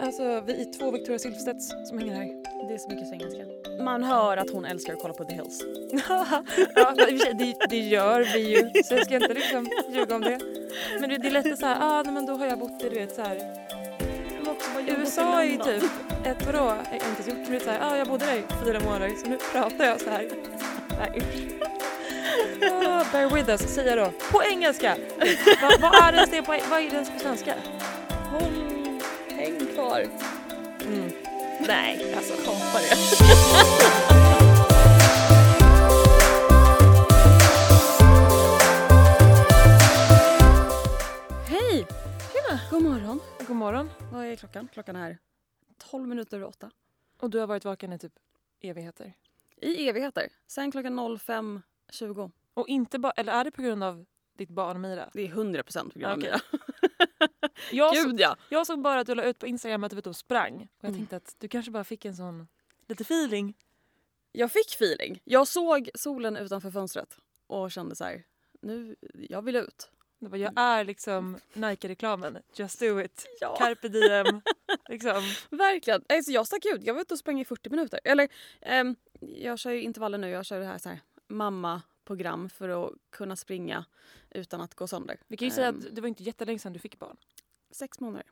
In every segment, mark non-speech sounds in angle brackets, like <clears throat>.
Alltså vi är två Victoria Silvstedts som hänger här. Det är så mycket svengelska. Man hör att hon älskar att kolla på The Hills. <laughs> ja, det, det gör vi ju så jag ska inte liksom ljuga om det. Men det, det är lätt så här, ah, nej, men då har jag bott i du vet så här. USA är ju typ ett vadå, jag har inte ens gjort men det är så här, ah, jag bodde där i fyra månader så nu pratar jag så här. Nej, usch. Ah, bear with us säger jag då. På engelska! vad, vad är det på, vad är det på svenska? Häng kvar. Mm. Nej, alltså kapa det. <laughs> Hej! Tjena! God morgon. God morgon. Vad är klockan? Klockan är 12 minuter över åtta. Och du har varit vaken i typ evigheter? I evigheter. Sen klockan 05.20. Och inte bara, eller är det på grund av ditt barn Mira? Det är 100 procent på grund av. Mira. <laughs> Jag, <laughs> så, Gud ja! jag såg bara att du la ut på Instagram att du var ute och sprang. Och jag Mm. tänkte att du kanske bara fick en sån lite feeling. Jag fick feeling. Jag såg solen utanför fönstret och kände så här. Nu, jag vill ut. Bara, jag är liksom Nike-reklamen. Just do it. <laughs> Ja. Carpe diem. liksom. Verkligen. Alltså jag stack ut. Jag var ute och sprang i 40 minuter. Eller ehm, jag kör ju intervaller nu. Jag kör det här, så här mamma-program för att kunna springa utan att gå sönder. Vi kan ju säga Ehm, att det var inte jättelänge sedan du fick barn. Sex månader.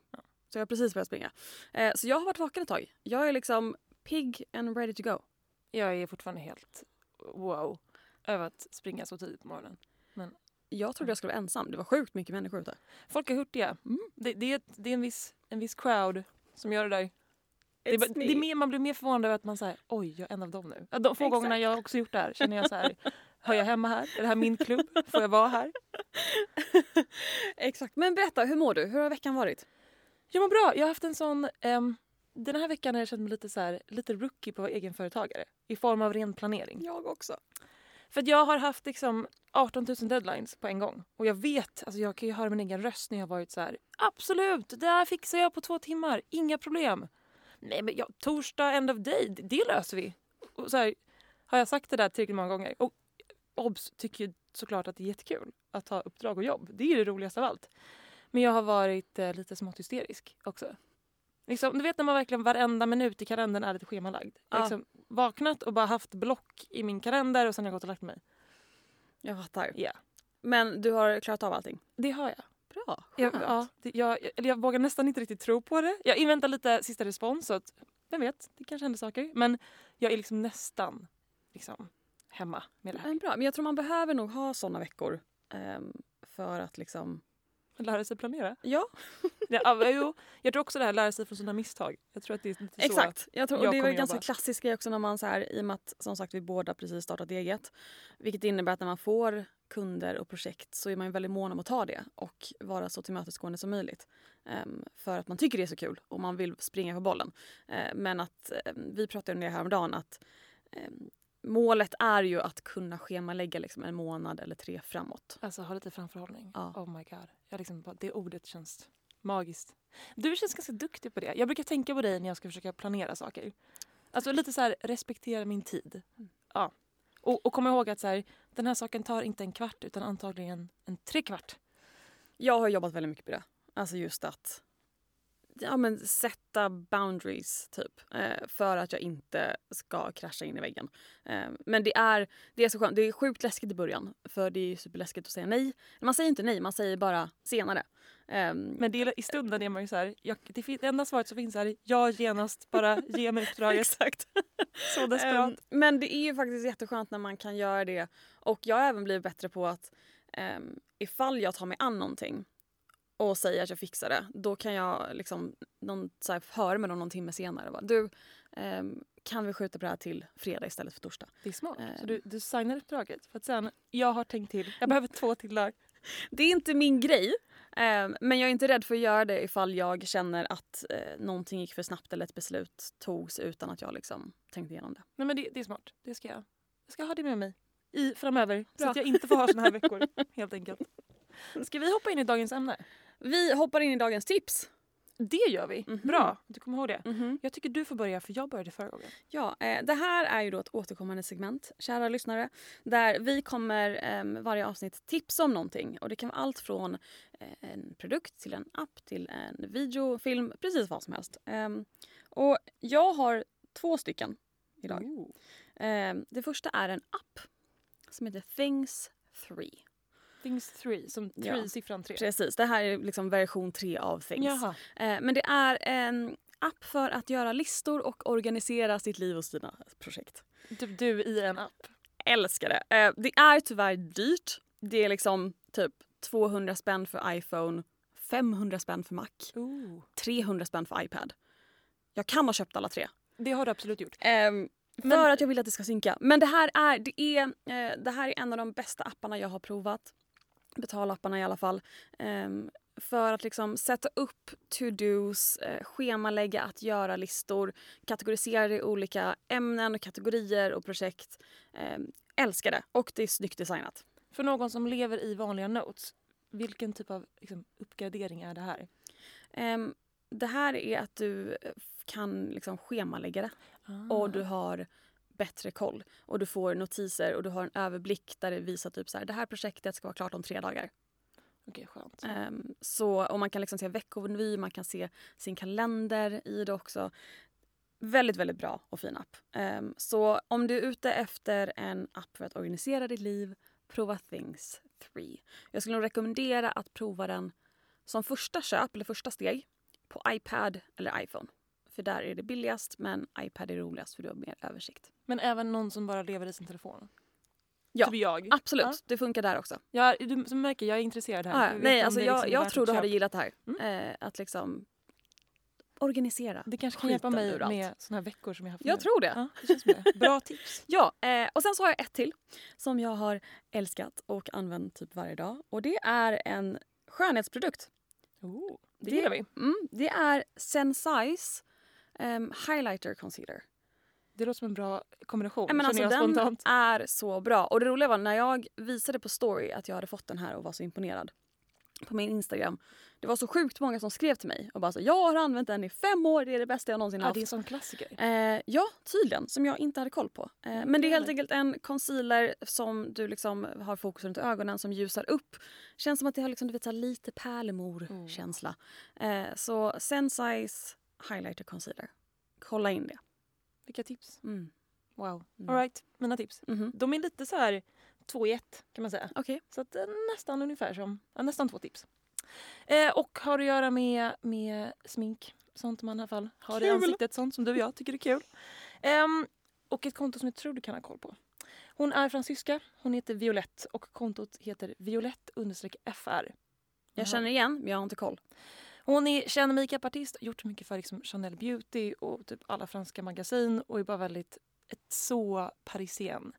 Så jag har precis börjat springa. Eh, så jag har varit vaken ett tag. Jag är liksom pigg and ready to go. Jag är fortfarande helt wow över att springa så tidigt på morgonen. Jag trodde jag skulle vara ensam. Det var sjukt mycket människor ute. Folk är hurtiga. Mm. Det, det, är, det är en viss, en viss crowd som gör det där. Det det är me. mer, man blir mer förvånad över att man säger oj, jag är en av dem nu. Ja, De få gångerna Exakt. jag också gjort det här känner jag så här, <laughs> hör jag hemma här? Är det här min klubb? Får jag vara här? <laughs> Exakt. Men berätta, hur mår du? Hur har veckan varit? Jag mår bra. Jag har haft en sån... ehm, den här veckan har jag känt mig lite, så här, lite rookie på att vara egenföretagare. I form av ren planering. Jag också. För att jag har haft liksom 18 000 deadlines på en gång. Och jag vet, alltså jag kan ju höra min egen röst när jag har varit så här. Absolut, det här fixar jag på två timmar. Inga problem. Nej men ja, torsdag, end of day, det löser vi. Och så här, har jag sagt det där tillräckligt många gånger. Och obs tycker såklart att det är jättekul att ha uppdrag och jobb. Det är ju det roligaste av allt. Men jag har varit eh, lite smått hysterisk också. Liksom, du vet när man verkligen varenda minut i kalendern är lite schemalagd. Jag har Ja. liksom vaknat och bara haft block i min kalender och sen har jag gått och lagt mig. Jag fattar. Ja. Men du har klarat av allting? Det har jag. Bra, Jag, skönt. ja, det, jag, eller jag vågar nästan inte riktigt tro på det. Jag inväntar lite sista respons. Så att, vem vet, det kanske händer saker. Men jag är liksom nästan liksom, hemma med det här. Men bra. Men jag tror man behöver nog ha såna veckor ehm, för att liksom... Lära sig planera. Ja, <laughs> Ja, jo, jag tror också det här lära sig från sina misstag. Jag tror att det är lite så. exakt. Jag tror, och jag det är kommer ganska klassisk grej också när man så här, i och med att som sagt vi båda precis startat eget. Vilket innebär att när man får kunder och projekt så är man ju väldigt mån om att ta det och vara så tillmötesgående som möjligt. Ehm, för att man tycker det är så kul och man vill springa på bollen. Ehm, men att ehm, vi pratade om det häromdagen att ehm, målet är ju att kunna schemalägga liksom en månad eller tre framåt. Alltså ha lite framförhållning. Ja. Oh my god. Jag liksom, det ordet känns magiskt. Du känns ganska duktig på det. Jag brukar tänka på dig när jag ska försöka planera saker. Alltså lite så här, respektera min tid. Mm. Ja. Och, och kom ihåg att så här, den här saken tar inte en kvart utan antagligen en trekvart. Jag har jobbat väldigt mycket på det. Alltså just att ja, men sätta boundaries typ. Eh, för att jag inte ska krascha in i väggen. Eh, men det är, det är så skönt. Det är sjukt läskigt i början. För det är ju superläskigt att säga nej. Man säger inte nej, man säger bara senare. Eh, Men det i stunden är man ju så här, jag, det, fin- det enda svaret som finns är jag genast bara ge mig <laughs> uppdraget. Exakt. Så desperat. Ehm, men det är ju faktiskt jätteskönt när man kan göra det. Och jag har även blivit bättre på att um, ifall jag tar mig an någonting och säger att jag fixar det, då kan jag liksom någon, så här, höra med dem någon timme senare. Bara, du, ehm, kan vi skjuta på det här till fredag istället för torsdag? det är smart. eh, Så du, du signar uppdraget för att sen, jag har tänkt till, jag behöver två till lag. Det är inte min grej. ehm, men jag är inte rädd för att göra det ifall jag känner att eh, någonting gick för snabbt eller ett beslut togs utan att jag liksom tänkte igenom det. Nej men det, det är smart. Det ska jag. Jag ska ha det med mig i, framöver. Så Bra. att jag inte får ha såna här veckor. <laughs> Helt enkelt. Ska vi hoppa in i dagens ämne? Vi hoppar in i dagens tips. Det gör vi. Mhm. Bra, du kommer ihåg det. Mhm. Jag tycker du får börja för jag började förra gången. Ja, eh, det här är ju då ett återkommande segment, kära lyssnare, där vi kommer eh, varje avsnitt tipsa om någonting. Och det kan vara allt från eh, en produkt till en app till en video, film, precis vad som helst. Ehm, och jag har två stycken idag. Ehm, det första är en app som heter Things 3. Things 3, som Ja. 3, siffran 3. Precis, det här är liksom version 3 av Things. Eh, men det är en app för att göra listor och organisera sitt liv och sina projekt. Typ du i en app. älskar det. Eh, det är tyvärr dyrt. Det är liksom typ 200 spänn för iPhone, 500 spänn för Mac, Ooh. 300 spänn för iPad. Jag kan ha köpt alla tre. Det har du absolut gjort. Ehm, för Men- att jag vill att det ska synka. Men det här är, det är, eh, det här är en av de bästa apparna jag har provat. Betalapparna i alla fall. Ehm, för att liksom sätta upp to-dos, eh, schemalägga att göra-listor, kategorisera det i olika ämnen, och kategorier och projekt. Ehm, älskar det. Och det är snyggt designat. För någon som lever i vanliga notes, vilken typ av liksom, uppgradering är det här? Ehm, det här är att du eh, kan liksom schemalägga det. och du har bättre koll. Och du får notiser och du har en överblick där det visar typ så här, det här projektet ska vara klart om tre dagar. Okej, skönt. Ehm, så, och man kan liksom se veckovy, man kan se sin kalender i det också. Väldigt, väldigt bra och fin app. Ehm, så om du är ute efter en app för att organisera ditt liv, prova Things 3. Jag skulle nog rekommendera att prova den som första köp eller första steg på iPad eller iPhone. För där är det billigast men iPad är roligast för du har mer översikt. Men även någon som bara lever i sin telefon? Ja, Typ jag. Absolut, Ja. det funkar där också. Jag, du som märker, jag är intresserad här. Ja. Nej, alltså jag, liksom jag tror du hade gillat det här. Mm. Eh, att liksom organisera. Det kanske kan hjälpa mig med såna här veckor som jag haft Jag nu. tror det. Ja, det känns som det. Bra tips. <laughs> Ja, eh, och sen så har jag ett till som jag har älskat och använt typ varje dag. Och det är en skönhetsprodukt. Oh, det, Det- gillar vi. Mm, det är Sensize um, Highlighter Concealer. Det låter som en bra kombination. Nej, men alltså, den spontant. är så bra. Och det roliga var när jag visade på story att jag hade fått den här och var så imponerad på min Instagram. Det var så sjukt många som skrev till mig och bara så jag har använt den i fem år, det är det bästa jag någonsin Ja, haft. det är en sån klassiker. Eh, ja, tydligen. Som jag inte hade koll på. Eh, Mm, men det är helt enkelt en concealer som du liksom har fokus runt ögonen som ljusar upp. Känns som att det har liksom, du vet, så lite pärlemor-känsla. Eh, så Sensize Highlighter Concealer. Kolla in det. Vilka tips. Mm. Wow. Mm. All right, mina tips. Mhm. De är lite så här två i ett kan man säga. Okej. Så att är nästan ungefär som, ja, nästan två tips. Eh, och har att göra med, med smink. Sånt man i alla fall har i Kul. ansiktet. Sånt som du och jag tycker är kul. Ehm, och ett konto som jag tror du kan ha koll på. Hon är fransyska. Hon heter Violette och kontot heter violett-fr. Jag känner igen, men jag har inte koll. Hon är känd makeupartist, gjort mycket för liksom Chanel Beauty och typ alla franska magasin och är bara väldigt ett så parisien.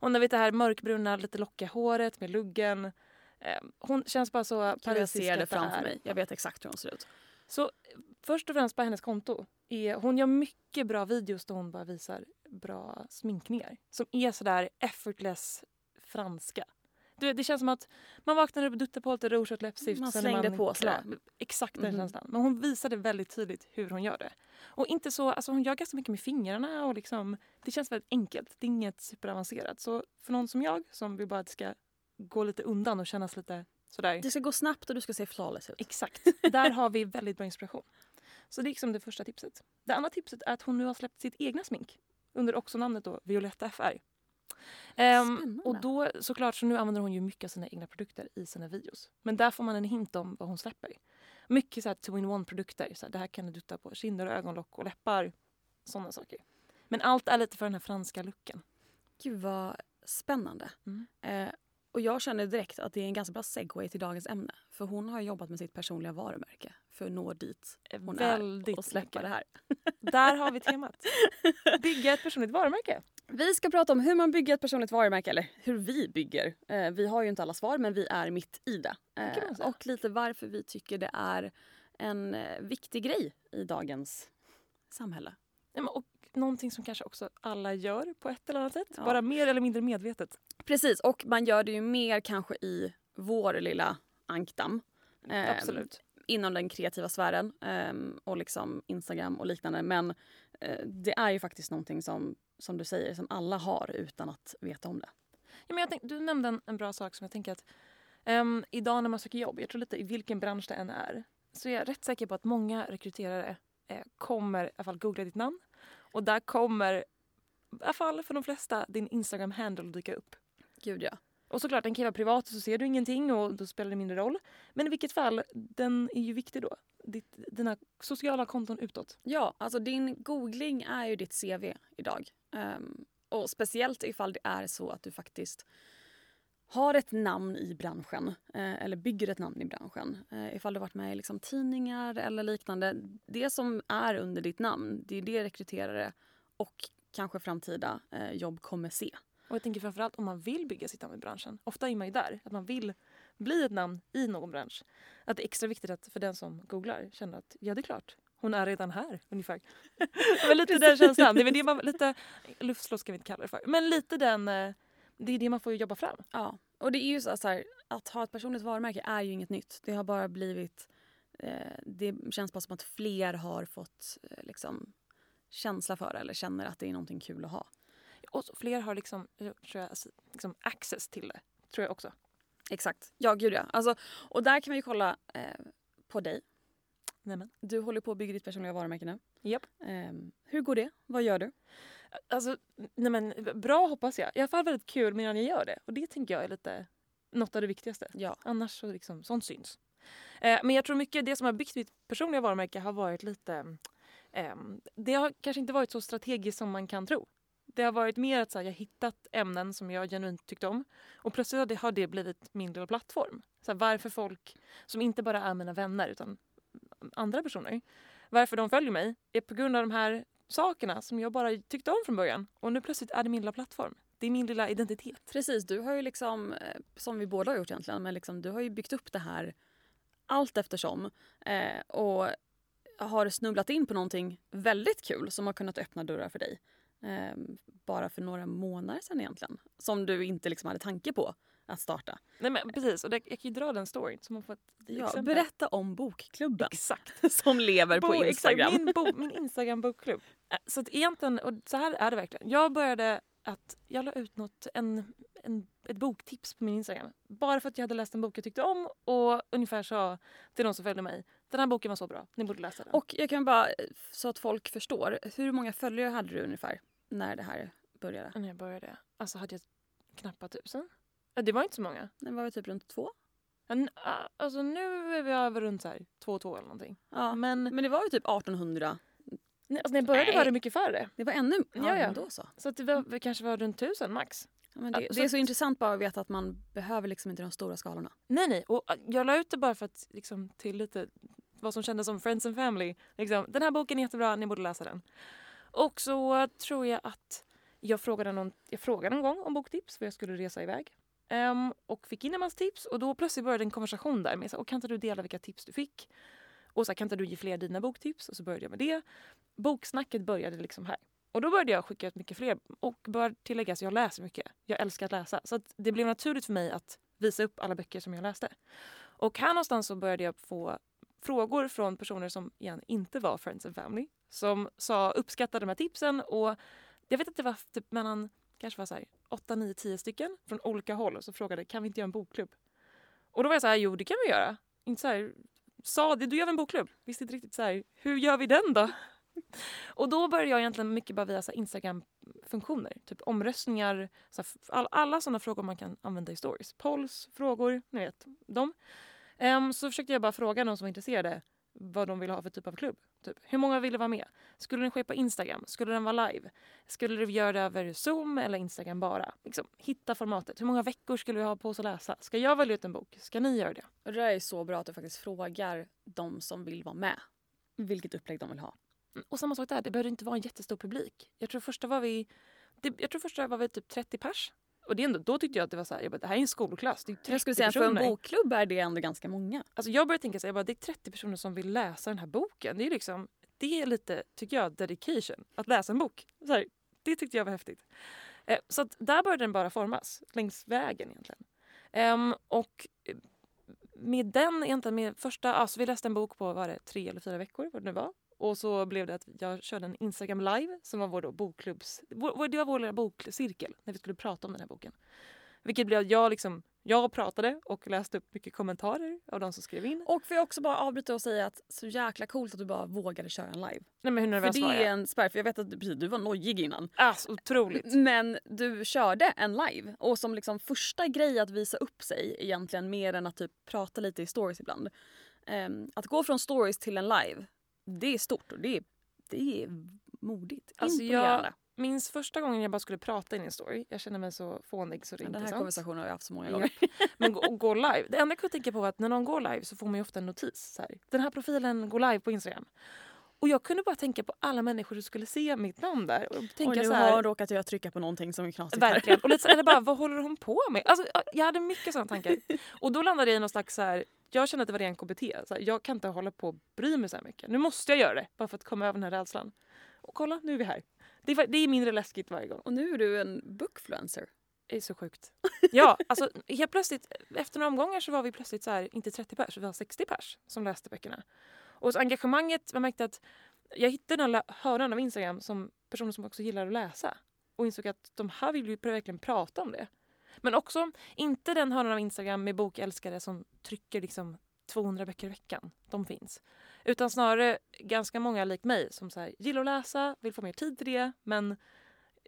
Hon har vet det här mörkbruna, lite lockiga håret med luggen. Eh, Hon känns bara så Kan jag parisisk. ser det framför mig. Jag vet exakt hur hon ser ut. Så först och främst på hennes konto. Är, hon gör mycket bra videos där hon bara visar bra sminkningar. Som är sådär effortless franska. Du det känns som att man vaknar upp, duttar på lite rouge och läppstift. Man slängde på sig. Exakt den Mhm. känslan. Men hon visade väldigt tydligt hur hon gör det. Och inte så, alltså hon gör ganska mycket med fingrarna och liksom, det känns väldigt enkelt. Det är inget superavancerat. Så för någon som jag som vill bara att det ska gå lite undan och kännas lite sådär. Det ska gå snabbt och du ska se flawless ut. Exakt. Där har vi väldigt bra inspiration. Så det är liksom det första tipset. Det andra tipset är att hon nu har släppt sitt egna smink. Under också namnet då Violetta FR. Spännande. och då såklart så nu använder hon ju mycket av sina egna produkter i sina videos. Men där får man en hint om vad hon släpper. Mycket så här two-in-one produkter. Så här, det här kan du dutta på kinder, och ögonlock och läppar. Sådana saker. Men allt är lite för den här franska looken. Gud vad spännande. Mm. Eh, och jag känner direkt att det är en ganska bra segway till dagens ämne. För hon har jobbat med sitt personliga varumärke för att nå dit hon Väldigt är och släppa mycket. det här. Där har vi <laughs> temat. Bygga ett personligt varumärke. Vi ska prata om hur man bygger ett personligt varumärke, eller hur vi bygger. Eh, vi har ju inte alla svar men vi är mitt i det. Eh, och lite varför vi tycker det är en eh, viktig grej i dagens samhälle. Ja, men, och någonting som kanske också alla gör på ett eller annat sätt. Ja. Bara mer eller mindre medvetet. Precis, och man gör det ju mer kanske i vår lilla ankdam. Eh, Absolut. Inom den kreativa sfären um, och liksom Instagram och liknande. Men uh, det är ju faktiskt någonting som, som du säger som alla har utan att veta om det. Ja, men jag tänk, du nämnde en, en, bra sak som jag tänker att um, idag när man söker jobb, jag tror lite i vilken bransch det än är, så är jag rätt säker på att många rekryterare eh, kommer i alla fall googla ditt namn och där kommer i alla fall för de flesta din Instagram-handle dyka upp. Gud ja. Och såklart den kan vara privat så ser du ingenting och då spelar det mindre roll. Men i vilket fall, den är ju viktig då. Ditt, dina sociala konton utåt. Ja, alltså din googling är ju ditt CV idag. Um, och speciellt ifall det är så att du faktiskt har ett namn i branschen eh, eller bygger ett namn i branschen. Eh, ifall du varit med i liksom, tidningar eller liknande. Det som är under ditt namn, det är det rekryterare och kanske framtida eh, jobb kommer se. Och jag tänker framförallt om man vill bygga sitt namn i branschen. Ofta är man ju där, att man vill bli ett namn i någon bransch. Att det är extra viktigt att för den som googlar känner att ja det är klart, hon är redan här ungefär. <laughs> men lite den känslan, det är det man, lite, luftslott ska vi inte kalla det för, men lite den, eh, det är det man får jobba fram. Ja, och det är ju så, så här, att ha ett personligt varumärke är ju inget nytt. Det har bara blivit, eh, det känns bara som att fler har fått eh, liksom, känsla för det eller känner att det är någonting kul att ha. Och fler har liksom, tror jag, liksom access till det. Tror jag också. Exakt. Ja, gud ja. Alltså, och där kan vi kolla eh, på dig. Nämen. Du håller på att bygga ditt personliga varumärke nu. Japp. Eh, hur går det? Vad gör du? Alltså, nej men, bra hoppas jag. I alla fall väldigt kul medan jag gör det. Och det tänker jag är lite något av det viktigaste. Ja. Annars så liksom, sånt syns. Eh, men jag tror mycket det som har byggt mitt personliga varumärke har varit lite... Eh, det har kanske inte varit så strategiskt som man kan tro. Det har varit mer att så här, jag hittat ämnen som jag genuint tyckt om och plötsligt har det blivit min lilla plattform. Så här, varför folk som inte bara är mina vänner utan andra personer, varför de följer mig är på grund av de här sakerna som jag bara tyckte om från början. Och nu plötsligt är det min lilla plattform. Det är min lilla identitet. Precis, du har ju liksom, eh, som vi båda har gjort egentligen, men liksom, du har ju byggt upp det här allt eftersom. Eh, och har snubblat in på någonting väldigt kul som har kunnat öppna dörrar för dig. Eh, bara för några månader sedan egentligen. Som du inte liksom hade tanke på att starta. Nej men precis, och det, jag kan ju dra den storyn. Som har fått ja, berätta om bokklubben. Exakt. <laughs> som lever Bo, på Instagram. Exakt, min, bo, min Instagram bokklubb. Äh, så att egentligen, och så här är det verkligen. Jag började att jag la ut något, en, en, ett boktips på min Instagram. Bara för att jag hade läst en bok jag tyckte om och ungefär sa till de som följde mig den här boken var så bra, ni borde läsa den. Och jag kan bara, så att folk förstår, hur många följare hade du ungefär när det här började? När jag började? Alltså hade jag knappt tusen. Det var inte så många. Det var väl typ runt två? Alltså nu är vi över runt så här, två två eller någonting. Ja, men, men det var ju typ 1800 Nej, alltså när jag började Nej. var det mycket färre. Det var ännu? Ja, ja. ja. Då så. Så att det var, det kanske var runt tusen max. Ja, det, det, är så, intressant bara att veta att man behöver liksom inte de stora skalorna. Nej, nej. Och jag la ut det bara för att liksom, till lite vad som kändes som Friends and Family. Liksom, den här boken är jättebra, ni borde läsa den. Och så tror jag att jag frågade någon, jag frågade någon gång om boktips för jag skulle resa iväg. Um, och fick in en massa tips och då plötsligt började en konversation där med så, och kan inte du dela vilka tips du fick? Och så kan inte du ge fler dina boktips? Och så började jag med det. Boksnacket började liksom här. Och då började jag skicka ut mycket fler och bör tilläggas, jag läser mycket. Jag älskar att läsa. Så att det blev naturligt för mig att visa upp alla böcker som jag läste. Och här någonstans så började jag få frågor från personer som igen inte var friends and family. Som sa, uppskattade de här tipsen och jag vet att det var typ mellan kanske var så här, 8, 9, 10 stycken från olika håll och så frågade kan vi inte göra en bokklubb? Och då var jag så här, jo det kan vi göra. Inte så här, sa det, då gör vi en bokklubb. Visste inte riktigt så här, hur gör vi den då? <laughs> Och då började jag egentligen mycket bara via Instagram-funktioner. Typ omröstningar, så all, alla sådana frågor man kan använda i stories. Polls, frågor, ni vet. dem. Um, så försökte jag bara fråga någon som var intresserade vad de ville ha för typ av klubb. Typ. Hur många ville vara med? Skulle den ske på Instagram? Skulle den vara live? Skulle du göra det över Zoom eller Instagram bara? Liksom, hitta formatet. Hur många veckor skulle vi ha på oss att läsa? Ska jag välja ut en bok? Ska ni göra det? Och det är så bra att du faktiskt frågar de som vill vara med vilket upplägg de vill ha. Mm, och samma sak där, det behöver inte vara en jättestor publik. Jag tror första var vi, det, jag tror första var vi typ 30 pers. Och det ändå, då tyckte jag att det var så här, jag bara, det här är en skolklass. Det är jag skulle säga personer. för en bokklubb är det ändå ganska många. Alltså jag började tänka så här, jag bara, det är 30 personer som vill läsa den här boken. Det är liksom, det är lite, tycker jag, dedication. Att läsa en bok. Så här, det tyckte jag var häftigt. Eh, så att där började den bara formas, längs vägen egentligen. Um, och med den, egentligen med första, alltså vi läste en bok på var det, tre eller fyra veckor vad det nu var. Och så blev det att jag körde en Instagram live som var vår då bokklubbs, vår, det var vår lilla bokcirkel när vi skulle prata om den här boken. Vilket blev att jag liksom jag pratade och läste upp mycket kommentarer av de som skrev in. Och får jag också bara avbryta och säga att så jäkla coolt att du bara vågade köra en live. Nej men hur nervös För det var är en spärr, för jag vet att du, precis, du var nojig innan. Alltså, otroligt. Men du körde en live och som liksom första grej att visa upp sig egentligen mer än att typ prata lite i stories ibland. Ehm, att gå från stories till en live, det är stort och det är, det är modigt. Alltså Imponerande. jag minns första gången jag bara skulle prata in i en story. Jag kände mig så fånig så det Den inte här är sant. konversationen har jag haft så många gånger. <laughs> Men gå, gå live. Det enda jag kunde tänka på var att när någon går live så får man ju ofta en notis. Så här, Den här profilen går live på Instagram. Och jag kunde bara tänka på alla människor som skulle se mitt namn där. Och tänka och nu så har här, hon råkat jag trycka på någonting som är knasigt här. Verkligen. Och lite så, eller bara, <laughs> vad håller hon på med? Alltså, jag hade mycket sådana tankar. Och då landade jag i någon slags så här, jag kände att det var ren KBT. Så här, jag kan inte hålla på och bry mig så här mycket. Nu måste jag göra det bara för att komma över den här rädslan. Och kolla, nu är vi här. Det är, det är mindre läskigt varje gång. Och nu är du en bookfluencer. Det är så sjukt. Ja, alltså helt plötsligt, efter några omgångar så var vi plötsligt så här, inte 30 pers, vi var 60 pers som läste böckerna. Och så engagemanget, man märkte att jag hittade den här hörnan av Instagram som personer som också gillar att läsa. Och insåg att de här vill ju verkligen prata om det. Men också inte den hörnan av Instagram med bokälskare som trycker liksom 200 böcker i veckan. De finns. Utan snarare ganska många lik mig som så här, gillar att läsa, vill få mer tid till det men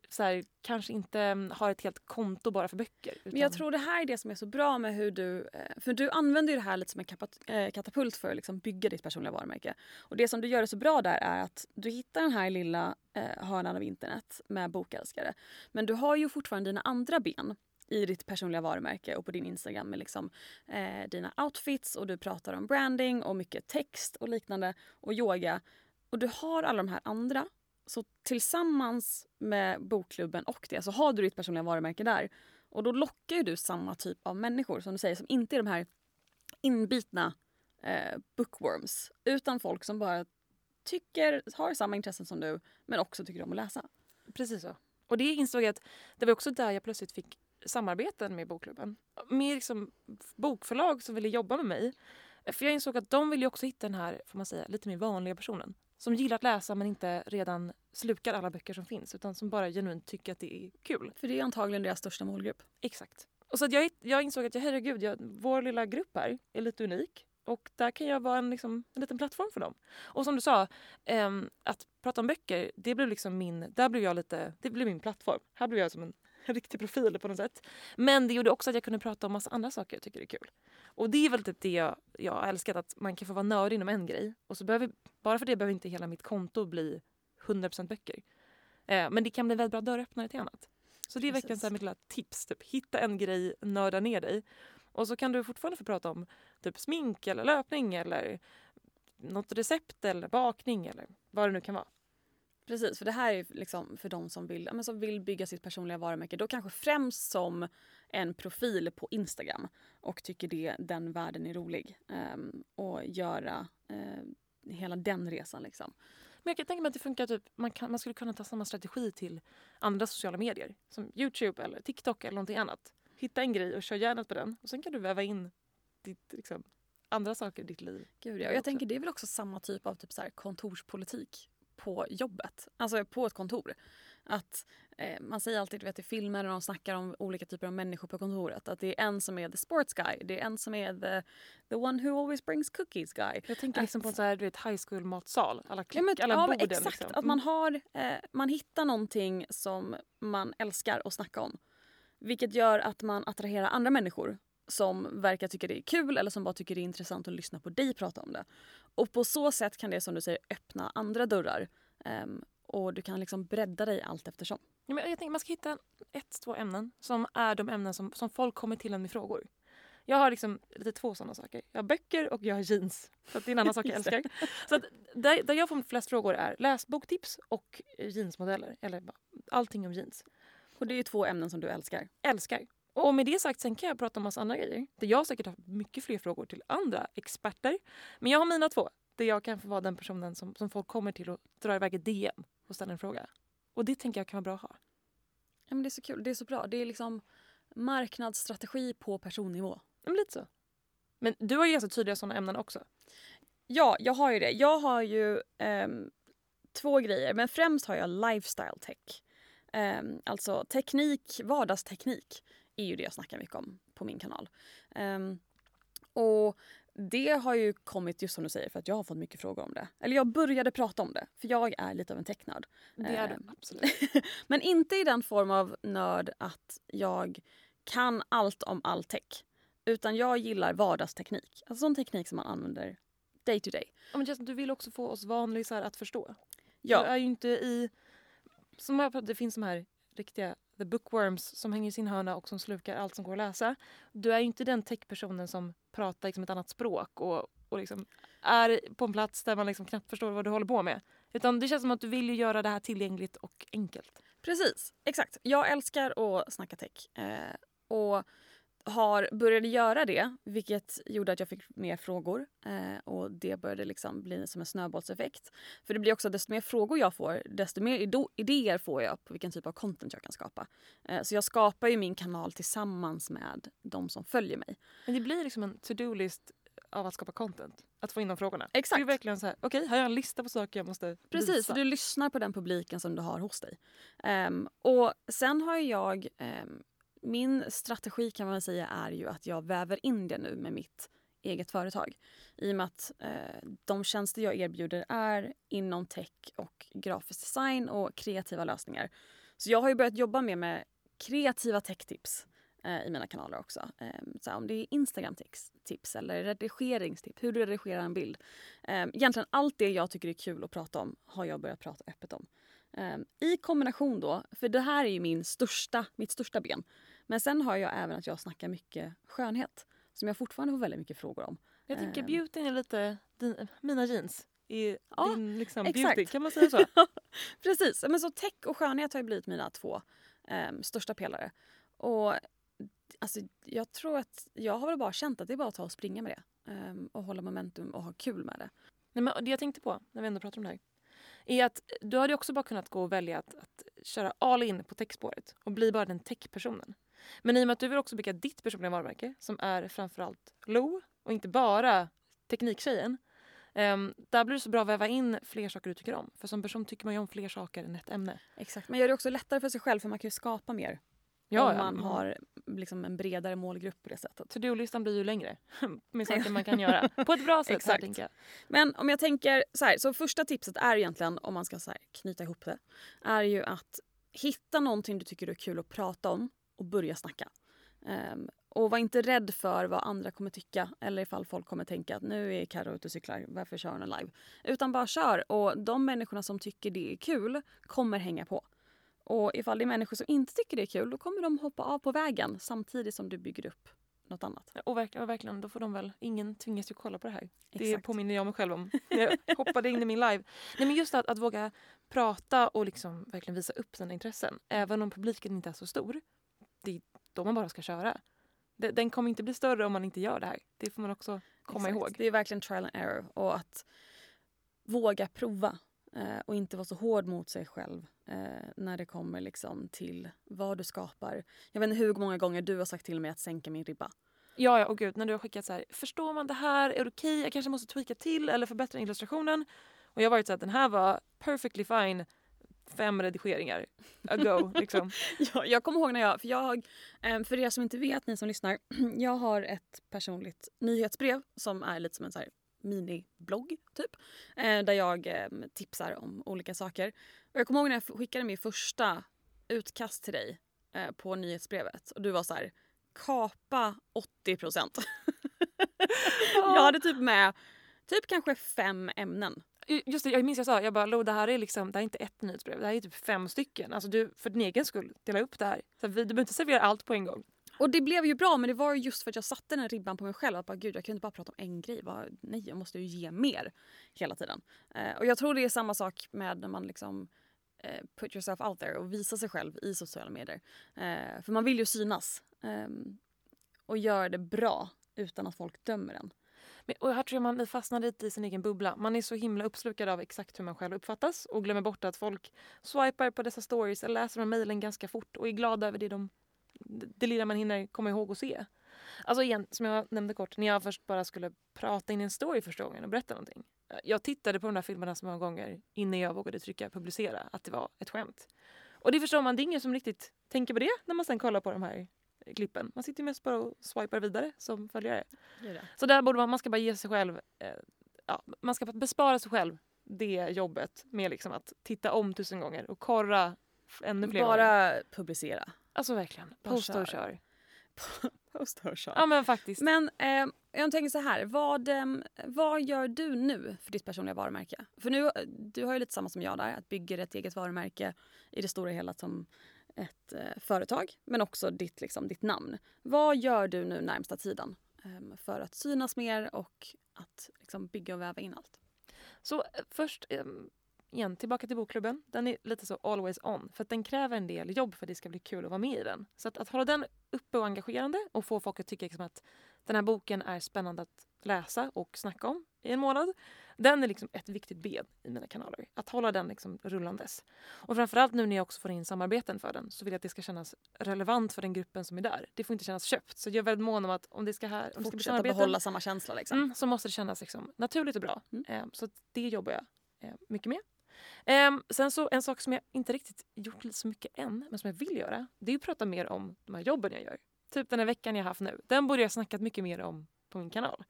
så här, kanske inte mm, har ett helt konto bara för böcker. Men jag utan- tror det här är det som är så bra med hur du... eh, För du använder ju det här lite som en eh, katapult för att liksom bygga ditt personliga varumärke. Och det som du gör så bra där är att du hittar den här lilla eh, hörnan av internet med bokälskare. Men du har ju fortfarande dina andra ben i ditt personliga varumärke och på din Instagram med liksom, eh, dina outfits och du pratar om branding och mycket text och liknande och yoga. Och du har alla de här andra. Så tillsammans med bokklubben och det så har du ditt personliga varumärke där. Och då lockar ju du samma typ av människor som du säger som inte är de här inbitna eh, bookworms utan folk som bara tycker, har samma intressen som du men också tycker om att läsa. Precis så. Och det insåg jag att det var också där jag plötsligt fick samarbeten med bokklubben. Med liksom bokförlag som ville jobba med mig. För jag insåg att de vill ju också hitta den här, får man säga, lite mer vanliga personen. Som gillar att läsa men inte redan slukar alla böcker som finns utan som bara genuint tycker att det är kul. För det är antagligen deras största målgrupp. Exakt. Och så att jag, jag insåg att jag, herregud, jag, vår lilla grupp här är lite unik. Och där kan jag vara en, liksom, en liten plattform för dem. Och som du sa, ehm, att prata om böcker, det blev liksom min, där blev jag lite, det blev min plattform. Här blev jag som en riktig profil på något sätt. Men det gjorde också att jag kunde prata om massa andra saker jag tycker är kul. Och det är väl typ det jag, jag har älskat, att man kan få vara nördig inom en grej. Och så behöver, bara för det behöver inte hela mitt konto bli 100% böcker. Eh, men det kan bli väldigt bra dörröppnare till annat. Så det är Precis. veckans mitt lilla tips. Typ. Hitta en grej, nörda ner dig. Och så kan du fortfarande få prata om typ smink eller löpning eller något recept eller bakning eller vad det nu kan vara. Precis, för det här är liksom för de som vill, men som vill bygga sitt personliga varumärke. Då kanske främst som en profil på Instagram och tycker det, den världen är rolig. Ehm, och göra eh, hela den resan. Liksom. Men jag kan tänka mig att det funkar typ, man, kan, man skulle kunna ta samma strategi till andra sociala medier. Som Youtube eller TikTok eller någonting annat. Hitta en grej och kör järnet på den. Och sen kan du väva in ditt, liksom, andra saker i ditt liv. Gud, ja. Jag tänker det är väl också samma typ av typ så kontorspolitik på jobbet. Alltså på ett kontor. Att eh, Man säger alltid du vet, i filmer när de snackar om olika typer av människor på kontoret. Att det är en som är the sports guy. Det är en som är the, the one who always brings cookies guy. Jag tänker liksom Att- på en så här, du vet, high school matsal. Alla, klick, Ja, men, alla ja, borden. exakt. liksom. Att man, har, eh, man hittar någonting som man älskar att snacka om. Vilket gör att man attraherar andra människor som verkar tycka det är kul eller som bara tycker det är intressant att lyssna på dig prata om det. Och på så sätt kan det som du säger öppna andra dörrar. Ehm, och du kan liksom bredda dig allt eftersom. Ja, men jag tänker man ska hitta ett, två ämnen som är de ämnen som, som folk kommer till en med frågor. Jag har liksom lite två sådana saker. Jag har böcker och jag har jeans. Så det är en annan sak jag <laughs> älskar. Så där, där jag får flest frågor är läsboktips och jeansmodeller. Eller allting om jeans. Och det är ju två ämnen som du älskar. Älskar. Och med det sagt sen kan jag prata om massa andra grejer. Där jag säkert har mycket fler frågor till andra experter. Men jag har mina två. Där jag kan få vara den personen som, som folk kommer till och drar iväg ett DM och ställer en fråga. Och det tänker jag kan vara bra att ha. Ja, men det är så kul. Det är så bra. Det är liksom marknadsstrategi på personnivå. Men lite så. Men du har ju ganska tydliga sådana ämnen också. Ja, jag har ju det. Jag har ju ehm, två grejer, men främst har jag lifestyle tech. Ehm, alltså teknik, vardagsteknik är ju det jag snackar mycket om på min kanal. Ehm, och det har ju kommit just som du säger för att jag har fått mycket frågor om det. Eller jag började prata om det för jag är lite av en technörd. Det är du, Ehm, absolut. <laughs> Men inte i den form av nörd att jag kan allt om all tech. Utan jag gillar vardagsteknik. Alltså sån teknik som man använder day to day. Ja, men Justin, du vill också få oss vanlisar att förstå. Du Ja, är ju inte i... Som jag pratade, det finns de här riktiga the bookworms som hänger i sin hörna och som slukar allt som går att läsa. Du är ju inte den techpersonen som pratar liksom ett annat språk och, och liksom är på en plats där man liksom knappt förstår vad du håller på med. Utan det känns som att du vill ju göra det här tillgängligt och enkelt. precis. Exakt. Jag älskar att snacka tech. Eh, och har började göra det, vilket gjorde att jag fick mer frågor. Eh, och det började liksom bli som en snöbollseffekt. För det blir också desto mer frågor jag får, desto mer ido- idéer får jag på vilken typ av content jag kan skapa. Eh, så jag skapar ju min kanal tillsammans med de som följer mig. Men det blir liksom en to-do-list av att skapa content. Att få in de frågorna. Exakt. Det är verkligen så här, okej, här har jag en lista på saker jag måste Precis, visa. du lyssnar på den publiken som du har hos dig. Ehm, och sen har jag... ehm, min strategi kan man säga är ju att jag väver in det nu med mitt eget företag. I och med att eh, de tjänster jag erbjuder är inom tech och grafisk design och kreativa lösningar. Så jag har ju börjat jobba mer med kreativa techtips eh, i mina kanaler också. Eh, så här, om det är Instagram-tips eller redigeringstips, hur du redigerar en bild. Eh, egentligen allt det jag tycker är kul att prata om har jag börjat prata öppet om. Ehm, I kombination då, för det här är ju min största, mitt största ben. Men sen har jag även att jag snackar mycket skönhet som jag fortfarande får väldigt mycket frågor om. Jag tänker Ehm. beautyn är lite din, mina jeans. I Ja, din liksom, exakt. beauty, kan man säga så? <laughs> Precis, men så tech och skönhet har ju blivit mina två ehm, största pelare. Och alltså, jag tror att jag har väl bara känt att det är bara att ta och springa med det. ehm, och hålla momentum och ha kul med det. Nej, men det jag tänkte på när vi ändå pratar om det här är att du hade också bara kunnat gå och välja att, att köra all in på techspåret och bli bara den techpersonen. Men i och med att du vill också bygga ditt personliga varumärke som är framförallt Lo och inte bara tekniktjejen. Um, där blir det så bra att väva in fler saker du tycker om. För som person tycker man ju om fler saker än ett ämne. Exakt, men gör det också lättare för sig själv för man kan ju skapa mer om man har liksom en bredare målgrupp på det sättet. To-do-listan blir ju längre <laughs> med saker man kan <laughs> göra på ett bra sätt. Exakt. Här. Men om jag tänker så här, så första tipset är egentligen om man ska så här, knyta ihop det, är ju att hitta någonting du tycker är kul att prata om och börja snacka. Ehm, och var inte rädd för vad andra kommer tycka eller ifall folk kommer tänka att nu är Carro ute och cyklar, varför kör hon live? Utan bara kör och de människorna som tycker det är kul kommer hänga på. Och ifall det är människor som inte tycker det är kul då kommer de hoppa av på vägen samtidigt som du bygger upp något annat. Och, verk, och verkligen, då får de väl, ingen tvingas ju kolla på det här. Det Exakt. påminner jag mig själv om. Jag hoppade in i min live. Nej men just att, att våga prata och liksom verkligen visa upp sina intressen. Även om publiken inte är så stor. Det är då man bara ska köra. Den kommer inte bli större om man inte gör det här. Det får man också komma Exakt. ihåg. Det är verkligen trial and error och att våga prova eh, och inte vara så hård mot sig själv eh, när det kommer liksom till vad du skapar. Jag vet inte hur många gånger du har sagt till mig att sänka min ribba. Ja, ja, och gud, när du har skickat så här, förstår man det här? Är det okej? Jag kanske måste tweaka till eller förbättra illustrationen. Och jag har varit så att den här var perfectly fine. Fem redigeringar ago. liksom. <laughs> Jag, jag kommer ihåg när jag, för jag, eh, för er som inte vet, ni som lyssnar, <clears throat> jag har ett personligt nyhetsbrev som är lite som en så här miniblogg typ. Eh, där jag eh, tipsar om olika saker. Och jag kommer ihåg när jag skickade min första utkast till dig på nyhetsbrevet och du var så här kapa 80 procent. <laughs> jag hade typ med typ kanske fem ämnen. Just det, jag minns jag sa, jag bara Lo, det här är liksom, det här är inte ett nyhetsbrev, det här är typ fem stycken. Alltså du, för din egen skull, dela upp det här. Så vi, du behöver inte servera allt på en gång. Och det blev ju bra men det var ju just för att jag satte den ribban på mig själv. Att bara, Gud, jag kan inte bara prata om en grej. Bara, nej, jag måste ju ge mer hela tiden. Eh, och jag tror det är samma sak med när man liksom eh, put yourself out there och visar sig själv i sociala medier. Eh, för man vill ju synas. Ehm, och göra det bra utan att folk dömer en. Men, och här tror jag man fastnar lite i sin egen bubbla. Man är så himla uppslukad av exakt hur man själv uppfattas och glömmer bort att folk swipar på dessa stories eller läser de mejlen ganska fort och är glada över det, de, det lilla man hinner komma ihåg och se. Alltså igen, som jag nämnde kort, när jag först bara skulle prata in en story första gången och berätta någonting. Jag tittade på de där filmerna så många gånger innan jag vågade trycka publicera att det var ett skämt. Och det förstår man, det är ingen som riktigt tänker på det när man sen kollar på de här klippen. Man sitter mest bara och swipar vidare som följare. Så där borde man, man ska bara ge sig själv, eh, ja, man ska bespara sig själv det jobbet med liksom att titta om tusen gånger och korra ännu fler Bara gånger. publicera. Alltså verkligen, posta och kör. kör. <laughs> Posta och kör. Ja men faktiskt. Men eh, jag tänker så här, vad, eh, vad gör du nu för ditt personliga varumärke? För nu, du har ju lite samma som jag där, att bygga ett eget varumärke i det stora hela som ett eh, företag, men också ditt, liksom, ditt namn. Vad gör du nu närmsta tiden eh, för att synas mer och att liksom, bygga och väva in allt? Så eh, först, eh, igen, tillbaka till bokklubben. Den är lite så always on. För att den kräver en del jobb för att det ska bli kul att vara med i den. Så att, att hålla den uppe och engagerande och få folk att tycka liksom att den här boken är spännande att läsa och snacka om i en månad. Den är liksom ett viktigt ben i mina kanaler. Att hålla den liksom rullandes. Och framförallt nu när jag också får in samarbeten för den så vill jag att det ska kännas relevant för den gruppen som är där. Det får inte kännas köpt. Så jag är väldigt mån om att om det ska, här, om det ska Fortsätta behålla samma känsla liksom. mm, så måste det kännas liksom naturligt och bra. Mm. Eh, så det jobbar jag eh, mycket med. Ehm, sen så en sak som jag inte riktigt gjort så mycket än, men som jag vill göra, det är att prata mer om de här jobben jag gör. Typ den här veckan jag haft nu. Den borde jag snackat mycket mer om på min kanal.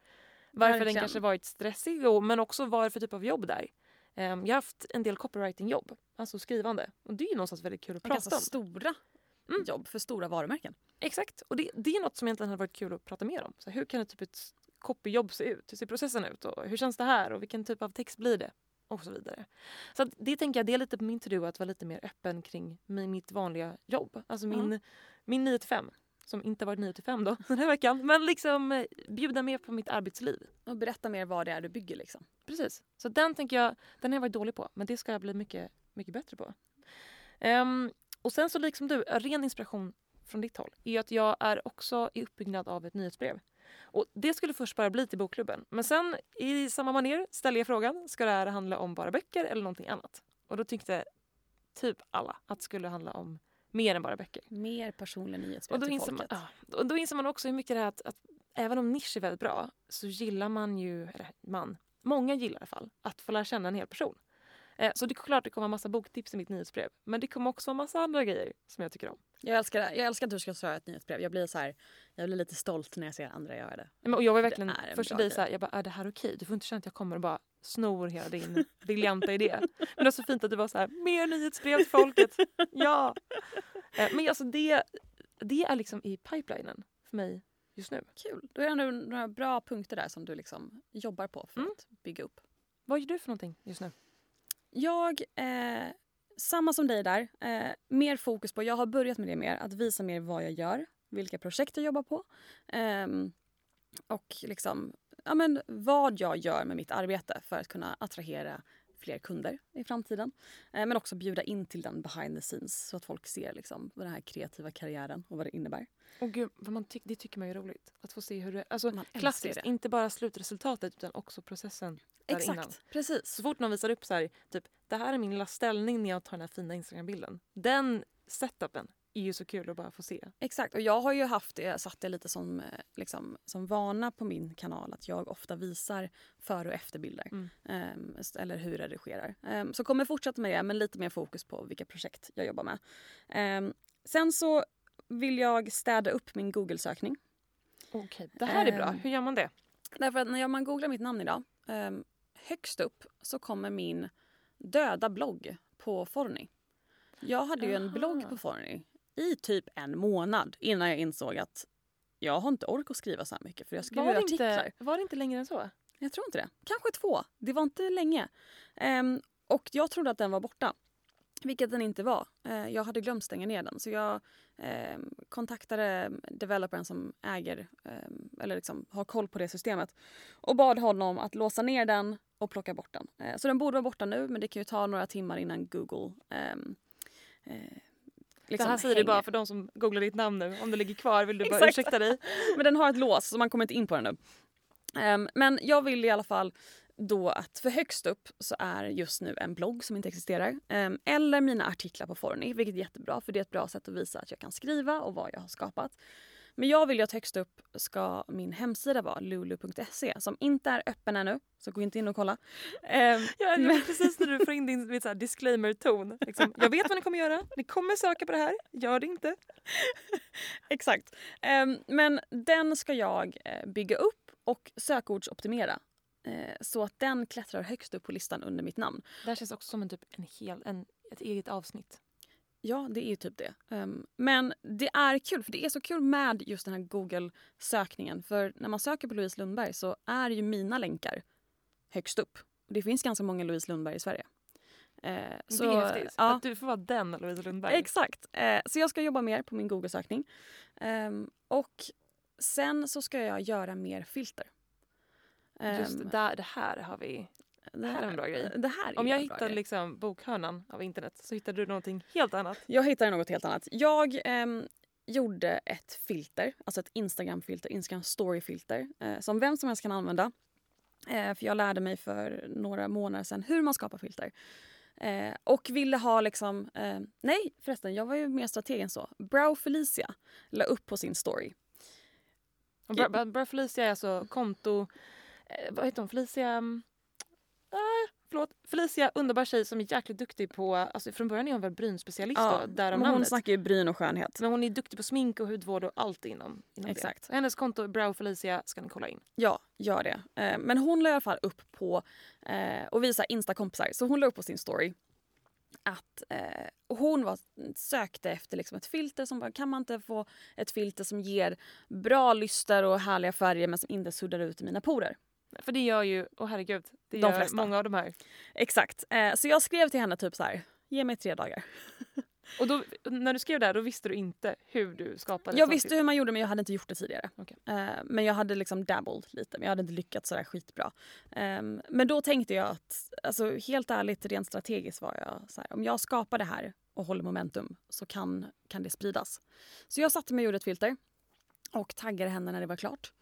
Varför den Verkligen. kanske varit stressig, och, men också vad det är för typ av jobb där. Ehm, jag har haft en del copywriting-jobb, alltså skrivande. Och det är ju någonstans väldigt kul att prata Ganska om. stora Mm. jobb för stora varumärken. Exakt. Och det, det är något som egentligen hade varit kul att prata mer om. Så hur kan ett, typ ett copyjobb se ut? Hur ser processen ut? Och hur känns det här? Och vilken typ av text blir det? Och så vidare. Så det tänker jag, det är lite på min to-do att vara lite mer öppen kring mi- mitt vanliga jobb. Alltså min, min 9 till 5. Som inte varit 9 till 5 då <laughs> den här veckan. Men liksom eh, bjuda mer på mitt arbetsliv. Och berätta mer vad det är du bygger liksom. Precis. Så den tänker jag, den har jag varit dålig på. Men det ska jag bli mycket, mycket bättre på. Ehm, och sen så liksom du, ren inspiration från ditt håll är att jag är också i uppbyggnad av ett nyhetsbrev. Och det skulle först bara bli till bokklubben. Men sen i samma manér ställer jag frågan, ska det här handla om bara böcker eller någonting annat? Och då tyckte typ alla att det skulle handla om mer än bara böcker. Mer personlig Och nyhetsbrev då till man, folket. ja, och då inser man också hur mycket det är att, att även om nisch är väldigt bra så gillar man ju, eller man, många gillar i alla fall, att få lära känna en hel person. Eh, så det är klart det kommer massa boktips i mitt nyhetsbrev. Men det kommer också massa andra grejer som jag tycker om. Jag älskar, det. jag älskar att du ska köra ett nyhetsbrev. Jag blir så här, jag blir lite stolt när jag ser andra göra det. Men, och jag var verkligen är en först till bra dig såhär, jag bara är det här okej? Du får inte känna att jag kommer och bara snor hela din <laughs> briljanta idé. Men det var så fint att du var så här, mer nyhetsbrev till folket. <laughs> Ja! Eh, men alltså det, det är liksom i pipelinen för mig just nu. Kul. Då är det ändå några bra punkter där som du liksom jobbar på för Mm. att bygga upp. Vad gör du för någonting just nu? Jag, eh, samma som dig där, eh, mer fokus på, jag har börjat med det mer, att visa mer vad jag gör, vilka projekt jag jobbar på. eh, och liksom, ja, men vad jag gör med mitt arbete för att kunna attrahera fler kunder i framtiden. Eh, men också bjuda in till den behind the scenes så att folk ser liksom, den här kreativa karriären och vad det innebär. Och gud, vad man ty- det tycker man är roligt. Att få se hur det Alltså Man klassiskt, det. inte bara slutresultatet utan också processen Exakt, innan. precis. Så fort någon visar upp så här, typ det här är min lilla ställning när jag tar den här fina Instagram-bilden. Den setupen är ju så kul att bara få se. Exakt, och jag har ju haft det, satt det lite som, eh, liksom, som vana på min kanal att jag ofta visar före och efterbilder. Mm. S- eller hur jag redigerar. Um, så kommer fortsätta med det men lite mer fokus på vilka projekt jag jobbar med. Ehm, sen så vill jag städa upp min Google-sökning. Okej, det här är bra. Hur gör man det? Därför att när man googlar mitt namn idag, um, högst upp så kommer min döda blogg på Forny. Jag hade ju en blogg på Forny i typ en månad innan jag insåg att jag har inte ork att skriva så här mycket för jag skriver Var artiklar. inte, var det inte längre än så? Jag tror inte det. Kanske två. Det var inte länge. Ehm, och jag trodde att den var borta. Vilket den inte var. Eh, jag hade glömt stänga ner den. Så jag ehm, kontaktade developern som äger ehm, eller liksom har koll på det systemet och bad honom att låsa ner den och plocka bort den. Eh, så den borde vara borta nu men det kan ju ta några timmar innan Google eh, liksom det här säger du bara för de som googlar ditt namn nu. Om det ligger kvar vill du bara <laughs> ursäkta dig. Men den har ett lås så man kommer inte in på den nu. Ehm, men jag vill i alla fall då att för högst upp så är just nu en blogg som inte existerar. Ehm, eller mina artiklar på Forny, vilket är jättebra för det är ett bra sätt att visa att jag kan skriva och vad jag har skapat. Men jag vill ju att högst upp ska min hemsida vara lulu.se som inte är öppen ännu. Så gå inte in och kolla. Ehm, Ja, men- Precis när du får in din disclaimer-ton. Liksom, jag vet vad ni kommer göra. Ni kommer söka på det här. Gör det inte. <laughs> Exakt. Ehm, men den ska jag eh, bygga upp och sökordsoptimera. eh, så att den klättrar högst upp på listan under mitt namn. Det här känns också som en, typ, en hel, en, ett eget avsnitt. Ja, det är ju typ det. Ehm, men det är kul, för det är så kul med just den här Google-sökningen. För när man söker på Louise Lundberg så är ju mina länkar högst upp. Och det finns ganska många Louise Lundberg i Sverige. Eh, så, det är häftigt. Ja, Att du får vara den Louise Lundberg. exakt. Eh, så jag ska jobba mer på min Google-sökning. Ehm, och sen så ska jag göra mer filter. Just Ehm, där, det här har vi. Det här är en bra grej. Det här är Om jag hittar liksom bokhörnan av internet så hittar du någonting helt annat. Jag hittade något helt annat. Jag ehm, gjorde ett filter, alltså ett Instagram-filter, Instagram story-filter eh, som vem som helst kan använda. Eh, för jag lärde mig för några månader sedan hur man skapar filter. Eh, och ville ha liksom, eh, nej förresten jag var ju mer strateg än så. Brow Felicia la upp på sin story. Bra Felicia är alltså konto... Eh, vad heter hon? Felicia... Ah, förlåt. Felicia, underbar tjej som är jäkligt duktig på... Alltså från början är hon väl brynspecialist då, därav men hon namnet. snackar ju bryn och skönhet. Men hon är duktig på smink och hudvård och allt inom, inom Exakt. det. Hennes konto Brow Felicia ska ni kolla in. Ja, gör det. Eh, men hon la i alla fall upp på, eh, och visa Insta-kompisar, så hon la upp på sin story att eh, hon var, sökte efter liksom ett filter som bara, kan man inte få ett filter som ger bra lyster och härliga färger men som inte suddar ut mina porer? För det gör ju, åh herregud, det De gör flesta. många av de här. Exakt. Eh, så jag skrev till henne typ så här, ge mig tre dagar. <laughs> Och då, när du skrev det här, då visste du inte hur du skapade Jag visste hur man gjorde men jag hade inte gjort det tidigare. Okej. Eh, men jag hade liksom dabbled lite men jag hade inte lyckats sådär skitbra. Ehm, men då tänkte jag att, alltså helt ärligt rent strategiskt var jag så här, om jag skapar det här och håller momentum så kan, kan det spridas. Så jag satte mig och gjorde ett filter och taggade henne när det var klart.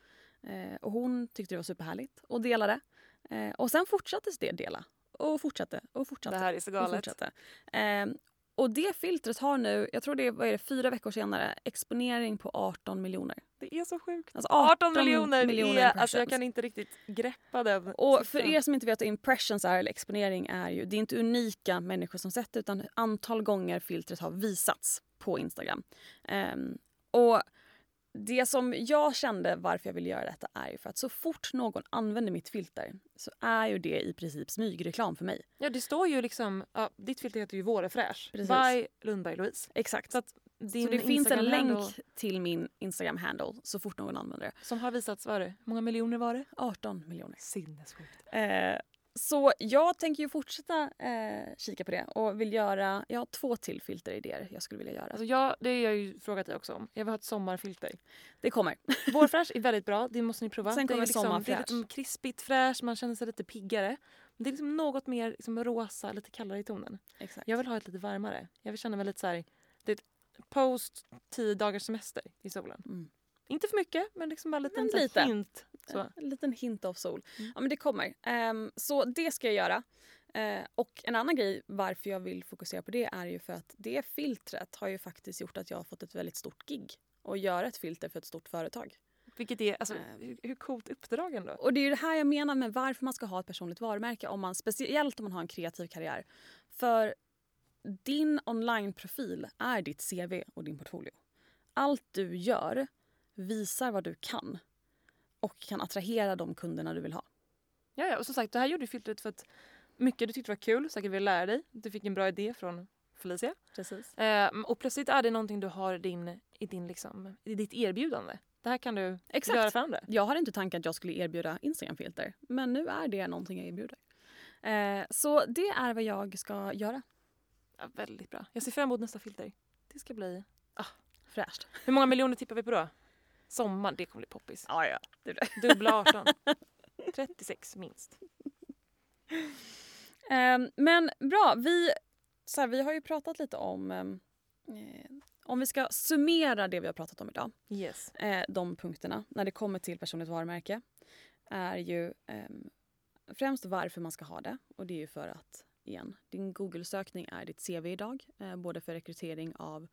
Eh, och hon tyckte det var superhärligt och delade. Eh, och sen fortsatte det dela och fortsatte och fortsatte. Det här är så och galet. fortsatte. Ehm, och det filtret har nu, jag tror det är, vad är det, fyra veckor senare, exponering på 18 miljoner. Det är så sjukt. Alltså 18 miljoner, miljoner är, alltså jag kan inte riktigt greppa den Och för er som inte vet vad impressions är, eller exponering är ju, det är inte unika människor som sett det utan antal gånger filtret har visats på Instagram. Ehm, och det som jag kände varför jag ville göra detta är ju för att så fort någon använder mitt filter så är ju det i princip smygreklam för mig. Ja det står ju liksom, ja, ditt filter heter ju Vårefräsch. Precis. By Lundberg Louise. Exakt. Så att din så det finns en länk till min Instagram-handle så fort någon använder det. Som har visats, vad det? Hur många miljoner var det? 18 miljoner. Sinnessjukt. Eh, så jag tänker ju fortsätta eh, kika på det och vill göra, jag har två till filteridéer jag skulle vilja göra. Alltså jag, det har jag ju frågat dig också om. Jag vill ha ett sommarfilter. det kommer. <laughs> Vårfräsch är väldigt bra, det måste ni prova. Sen det är kommer liksom, Det är sommarfräsch. lite krispigt fräsch, man känner sig lite piggare. Men det är liksom något mer liksom rosa, lite kallare i tonen. Exakt. Jag vill ha ett lite varmare. Jag vill känna mig lite så här, det är post 10 dagars semester i solen. Mm. Inte för mycket, men liksom bara en liten Men lite. hint. Så. En liten hint av sol. Mm. Ja men det kommer. Ehm, så det ska jag göra. Eh, och en annan grej varför jag vill fokusera på det är ju för att det filtret har ju faktiskt gjort att jag har fått ett väldigt stort gig. Och göra ett filter för ett stort företag. Vilket är, alltså, Eh. hur, hur coolt uppdrag ändå. Och det är ju det här jag menar med varför man ska ha ett personligt varumärke. Om man, speciellt om man har en kreativ karriär. För din onlineprofil är ditt CV och din portfolio. Allt du gör visar vad du kan och kan attrahera de kunderna du vill ha. Ja, ja, och som sagt, det här gjorde filtret för att mycket du tyckte var kul, säkert ville lära dig. Du fick en bra idé från Felicia. Precis. Eh, och plötsligt är det någonting du har din, i, din, liksom, i ditt erbjudande. Det här kan du Exakt. göra för andra. Jag hade inte tanken att jag skulle erbjuda Instagram-filter men nu är det någonting jag erbjuder. Eh, så det är vad jag ska göra. Ja, väldigt bra. Jag ser fram emot nästa filter. Det ska bli... Fräscht. Hur många miljoner tippar vi på då? Sommar, det kommer bli poppis. Ja, ja. Det blir. Dubbla 18. 36 <laughs> minst. Ehm, men bra, vi, så här, vi har ju pratat lite om eh, om vi ska summera det vi har pratat om idag, Yes. eh, de punkterna när det kommer till personligt varumärke är ju ehm, främst varför man ska ha det och det är ju för att igen, din Google-sökning är ditt CV idag, eh, både för rekrytering av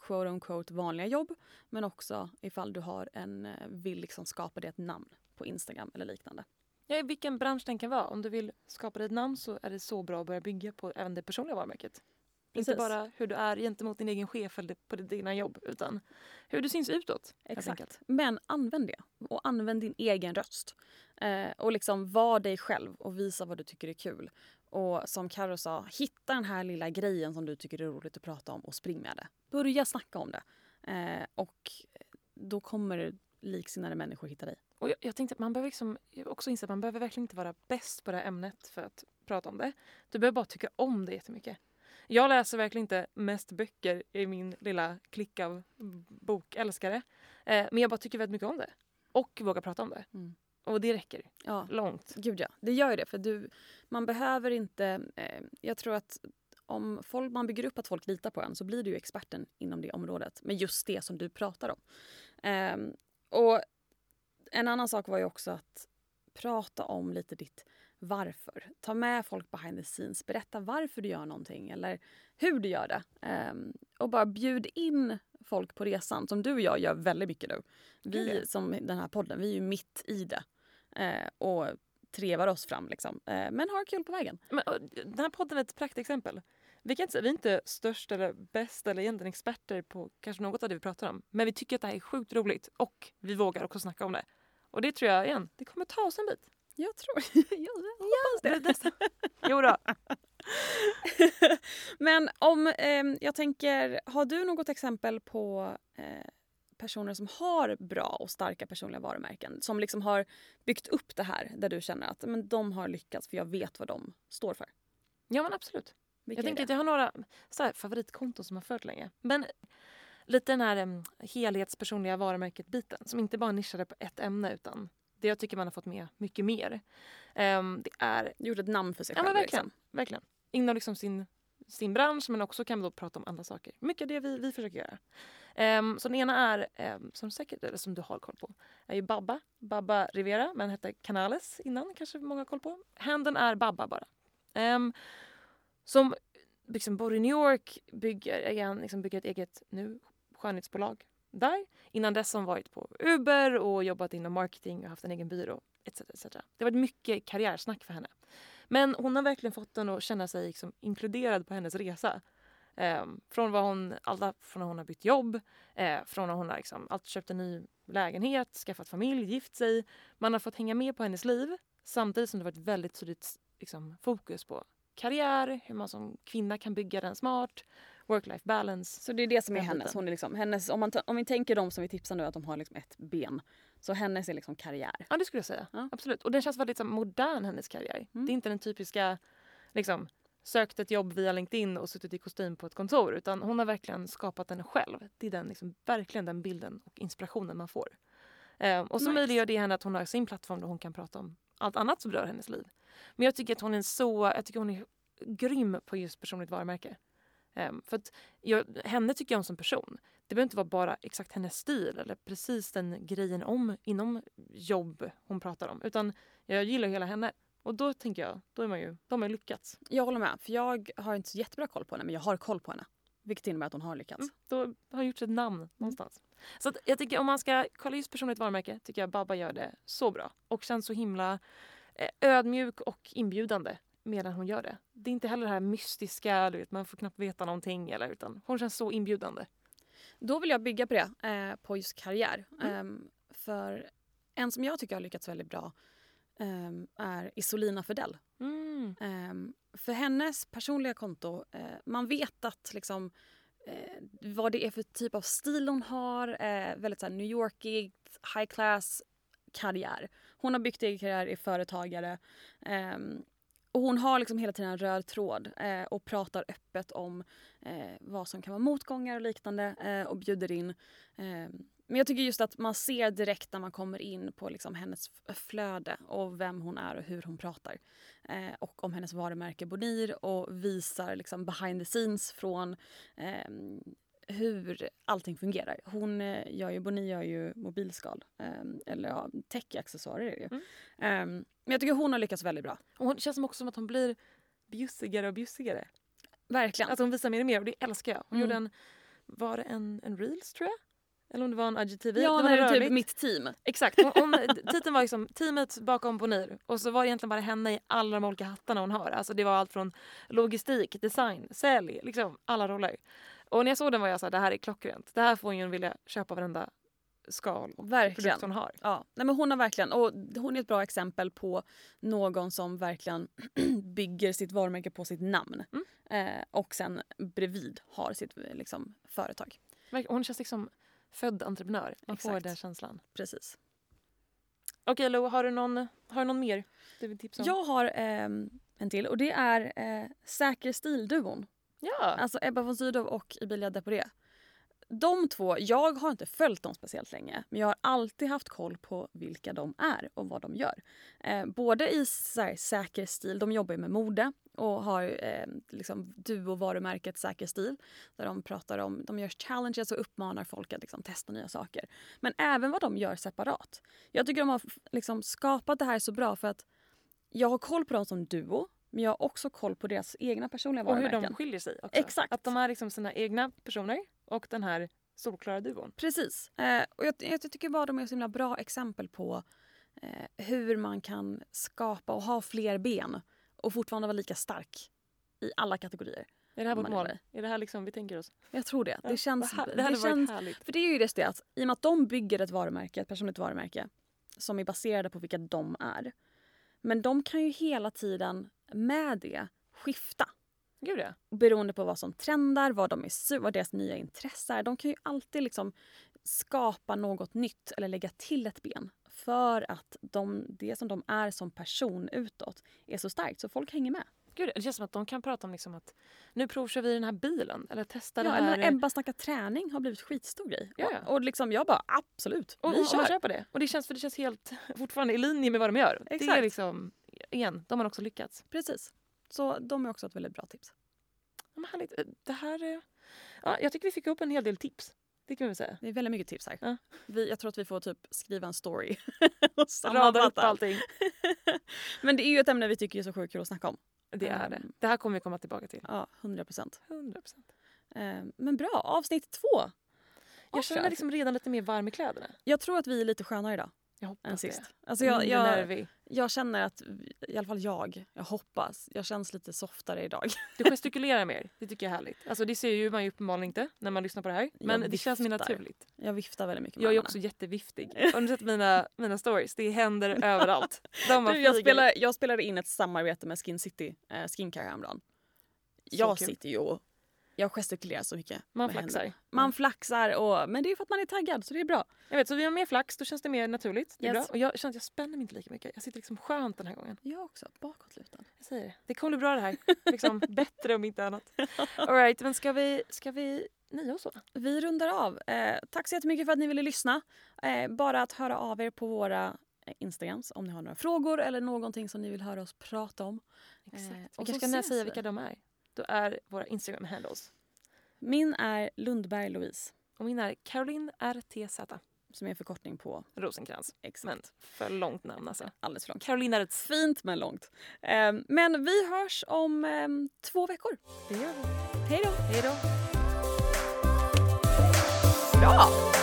quote on quote vanliga jobb men också ifall du har en, eh, vill liksom skapa dig ett namn på Instagram eller liknande. Ja, i vilken bransch den kan vara. Om du vill skapa dig ett namn så är det så bra att börja bygga på även det personliga varumärket. Inte Precis. bara hur du är gentemot din egen chef eller på ditt egna jobb utan hur du syns utåt. Exakt. Men använd det och använd din egen röst. Eh, och liksom var dig själv och visa vad du tycker är kul. Och som Karo sa, hitta den här lilla grejen som du tycker är roligt att prata om och spring med det. Börja snacka om det. Eh, och då kommer liksinnade människor hitta dig. Och jag, jag tänkte att man behöver liksom också inse att man behöver verkligen inte vara bäst på det här ämnet för att prata om det. Du behöver bara tycka om det jättemycket. Jag läser verkligen inte mest böcker i min lilla klick av bokälskare. Eh, men jag bara tycker väldigt mycket om det. Och vågar prata om det. Mm. Och det räcker Ja, långt. gud ja. Det gör ju det. För du, man behöver inte... Eh, jag tror att om folk, man bygger upp att folk litar på en så blir du experten inom det området med just det som du pratar om. Ehm, och en annan sak var ju också att prata om lite ditt varför. Ta med folk behind the scenes. Berätta varför du gör någonting eller hur du gör det. Ehm, och bara bjud in folk på resan som du och jag gör väldigt mycket nu. Vi som den här podden, vi är ju mitt i det. Eh, och trevar oss fram liksom. Eh, men har kul på vägen. Men, och, den här podden är ett praktexempel. Vi, kan inte, säga- vi är inte störst eller bäst eller egentligen experter på kanske något av det vi pratar om. Men vi tycker att det här är sjukt roligt och vi vågar också snacka om det. Och det tror jag igen, det kommer ta oss en bit. Jag tror, <laughs> jag hoppas det. det. <laughs> Jo då. Men om, ehm, jag tänker, har du något exempel på eh, personer som har bra och starka personliga varumärken? Som liksom har byggt upp det här där du känner att men, de har lyckats för jag vet vad de står för. Ja men absolut. Vilka Jag tänker att jag har några så här, favoritkonton som har fört länge. Men lite den här um, helhetspersonliga varumärket-biten som inte bara nischade på ett ämne utan det jag tycker man har fått med mycket mer. Ehm, det är Gjort ett namn för sig Ja själv. men verkligen. Liksom. verkligen. Inom liksom sin, sin bransch men också kan vi då prata om andra saker. Mycket av det vi, vi försöker göra. Um, så den ena är, um, som säkert, eller som du har koll på, är ju Babba. Babba Rivera, men hette Canales innan kanske många har koll på. Händen är Babba bara. Um, som liksom bor i New York, bygger, igen, liksom bygger ett eget nu skönhetsbolag där. Innan dess har hon varit på Uber och jobbat inom marketing och haft en egen byrå. Etc, etc. Det har varit mycket karriärsnack för henne. Men hon har verkligen fått den att känna sig liksom inkluderad på hennes resa. Ehm, från vad hon, alla, från när hon har bytt jobb, eh, från när hon har liksom, köpt en ny lägenhet, skaffat familj, gift sig. Man har fått hänga med på hennes liv samtidigt som det varit väldigt tydligt liksom, fokus på karriär, hur man som kvinna kan bygga den smart, work-life balance. Så det är det som är hennes. Hon är liksom, hennes om, man, om vi tänker de som vi tipsar nu att de har liksom ett ben. Så hennes är liksom karriär. Ja, det skulle jag säga. Ja. Absolut. Och den känns väldigt här, modern, hennes karriär. Mm. Det är inte den typiska, liksom, sökt ett jobb via LinkedIn och suttit i kostym på ett kontor. Utan hon har verkligen skapat den själv. Det är den, liksom, verkligen den bilden och inspirationen man får. Eh, och så Nice. möjliggör det henne att hon har sin plattform där hon kan prata om allt annat som rör hennes liv. Men jag tycker att hon är så, jag tycker hon är grym på just personligt varumärke. Ehm, för att jag, henne tycker jag om som person. Det behöver inte vara bara exakt hennes stil eller precis den grejen om inom jobb hon pratar om. Utan jag gillar hela henne. Och då tänker jag, då är man ju, då har ju lyckats. Jag håller med. För jag har inte så jättebra koll på henne men jag har koll på henne. Vilket innebär att hon har lyckats. Mm, då har hon gjort ett namn någonstans. Så att jag tycker om man ska kolla just personligt varumärke tycker jag Babba gör det så bra. Och känns så himla eh, ödmjuk och inbjudande medan hon gör det. Det är inte heller det här mystiska, du vet, man får knappt veta någonting. Eller, utan hon känns så inbjudande. Då vill jag bygga på det, eh, på just karriär. Mm. Ehm, för en som jag tycker har lyckats väldigt bra ehm, är Isolina Fidel. Mm. Ehm, för hennes personliga konto, eh, man vet att liksom, eh, vad det är för typ av stil hon har. Eh, väldigt så här, New Yorkig, high class karriär. Hon har byggt egen karriär, är företagare. Ehm, och hon har liksom hela tiden en röd tråd eh, och pratar öppet om eh, vad som kan vara motgångar och liknande eh, och bjuder in. Eh, men jag tycker just att man ser direkt när man kommer in på liksom hennes flöde och vem hon är och hur hon pratar. Eh, och om hennes varumärke Bonir och visar liksom behind the scenes från eh, hur allting fungerar. Hon eh, gör ju, Bonir gör ju mobilskal, ehm, eller ja, tech-accessoarer är det ju. Mm. Ehm, men jag tycker hon har lyckats väldigt bra. Och hon känns som också som att hon blir bjussigare och bjussigare. Verkligen. Att hon visar mer och mer och det älskar jag. Hon Mm. gjorde en var det en, en reels tror jag? Eller om det var en IGTV. Ja, det var när det typ mitt team. Exakt. Hon, hon, <laughs> titeln var liksom teamet bakom Bonnier och så var det egentligen bara henne i alla de olika hattarna hon har. Alltså det var allt från logistik, design, sälj, liksom alla roller. Och när jag såg den var jag så här, det här är klockrent. Det här får en vilja köpa varenda skal och Verkligen. produkt hon har. Ja, nej men hon har verkligen, och hon är ett bra exempel på någon som verkligen <clears throat> bygger sitt varumärke på sitt namn. Mm. Eh, och sen bredvid har sitt liksom, företag. Hon känns liksom född entreprenör. Man får Exakt. den känslan. Precis. Okej Lo, har du någon, har du någon mer du vill tipsa om? Jag har ehm, en till och det är eh, Säker stil-duon. Ja. Alltså Ebba von Sydow och Emilia Deporé. De två, jag har inte följt dem speciellt länge men jag har alltid haft koll på vilka de är och vad de gör. Eh, både i så här, säker stil, de jobbar ju med mode och har eh, liksom duo-varumärket Säker stil där de pratar om, de gör challenges och uppmanar folk att liksom, testa nya saker. Men även vad de gör separat. Jag tycker de har liksom, skapat det här så bra för att jag har koll på dem som duo men jag har också koll på deras egna personliga och hur varumärken. de skiljer sig också. Exakt. Att de är liksom sina egna personer och den här solklara duon. Precis. Eh, och jag, jag tycker bara de är så himla bra exempel på eh, hur man kan skapa och ha fler ben och fortfarande vara lika stark i alla kategorier. Är det här vårt är mål? Är det här liksom vi tänker oss? Jag tror det. Ja, Det känns... vad här- Det, det hade varit känns härligt. för det är ju just det att i och med att de bygger ett varumärke, ett personligt varumärke som är baserade på vilka de är. Men de kan ju hela tiden med det skifta. Gud ja. beroende på vad som trendar, vad, de är, vad deras nya intresse är. De kan ju alltid liksom skapa något nytt eller lägga till ett ben för att de, det som de är som person utåt är så starkt så folk hänger med. Gud, det känns som att de kan prata om liksom att nu provkör vi den här bilen eller testar Ja, det eller här. när Ebba snackar träning har blivit skitstor grej. Ja, ja. Och, och liksom jag bara absolut, och, vi och, och kör. köper det. Och det känns, för det känns helt <laughs> fortfarande i linje med vad de gör. Det är Exakt. liksom, igen, de har också lyckats. Precis. Så de är också ett väldigt bra tips. Ja, men härligt. Det här, är- ja, jag tycker vi fick upp en hel del tips. Det kan vi säga. Det är väldigt mycket tips här. Ja. Vi, jag tror att vi får typ skriva en story <laughs> och Rada upp sammanfatta. allting. <laughs> Men det är ju ett ämne vi tycker är så sjukt kul att snacka om. Det är det. Ehm. Det här kommer vi komma tillbaka till. Ja, 100 procent. 100 procent. Men bra, avsnitt två. Jag känner mig liksom redan lite mer varm i kläderna. Jag tror att vi är lite skönare idag Jag än hoppas sist. det. Alltså jag, jag. Jag känner att, i alla fall jag, jag hoppas, jag känns lite softare idag. <laughs> Du gestikulerar mer. Det tycker jag är härligt. Alltså det ser ju man ju uppenbarligen inte när man lyssnar på det här. Men det känns mer naturligt. Jag viftar väldigt mycket med Jag är också jätteviftig. <laughs> Har du sett mina, mina stories? Det händer <laughs> överallt. De Du, jag, spelar, jag spelade in ett samarbete med Skin City eh, Skincare häromdagen. Jag kul. sitter ju och jag gestikulerar så mycket. Man flaxar. händerna. Man flaxar, och, men det är för att man är taggad så det är bra. Jag vet, så vi har mer flax, då känns det mer naturligt. Det är Yes. bra. Och jag känner att jag spänner mig inte lika mycket. Jag sitter liksom skönt den här gången. Jag också, bakåtlutad. Jag säger det. Det kommer bli bra det här. Liksom <laughs> bättre om inte annat. <laughs> All right, men ska vi, ska vi oss så? Vi rundar av. Eh, tack så jättemycket för att ni ville lyssna. Eh, bara att höra av er på våra eh, Instagrams om ni har några frågor eller någonting som ni vill höra oss prata om. Exakt. Eh, vi och kanske ska nä- ses säga vi. vilka de är. Då är våra Instagram-handles. Min är Lundberg Louise Och min är Caroline RTZ som är en förkortning på Rosenkrantz. exakt. Men för långt namn alltså. Alldeles för långt. Caroline är ett... Fint men långt. Eh, men vi hörs om eh, två veckor. Det gör vi. Hej då! Hej då. Bra!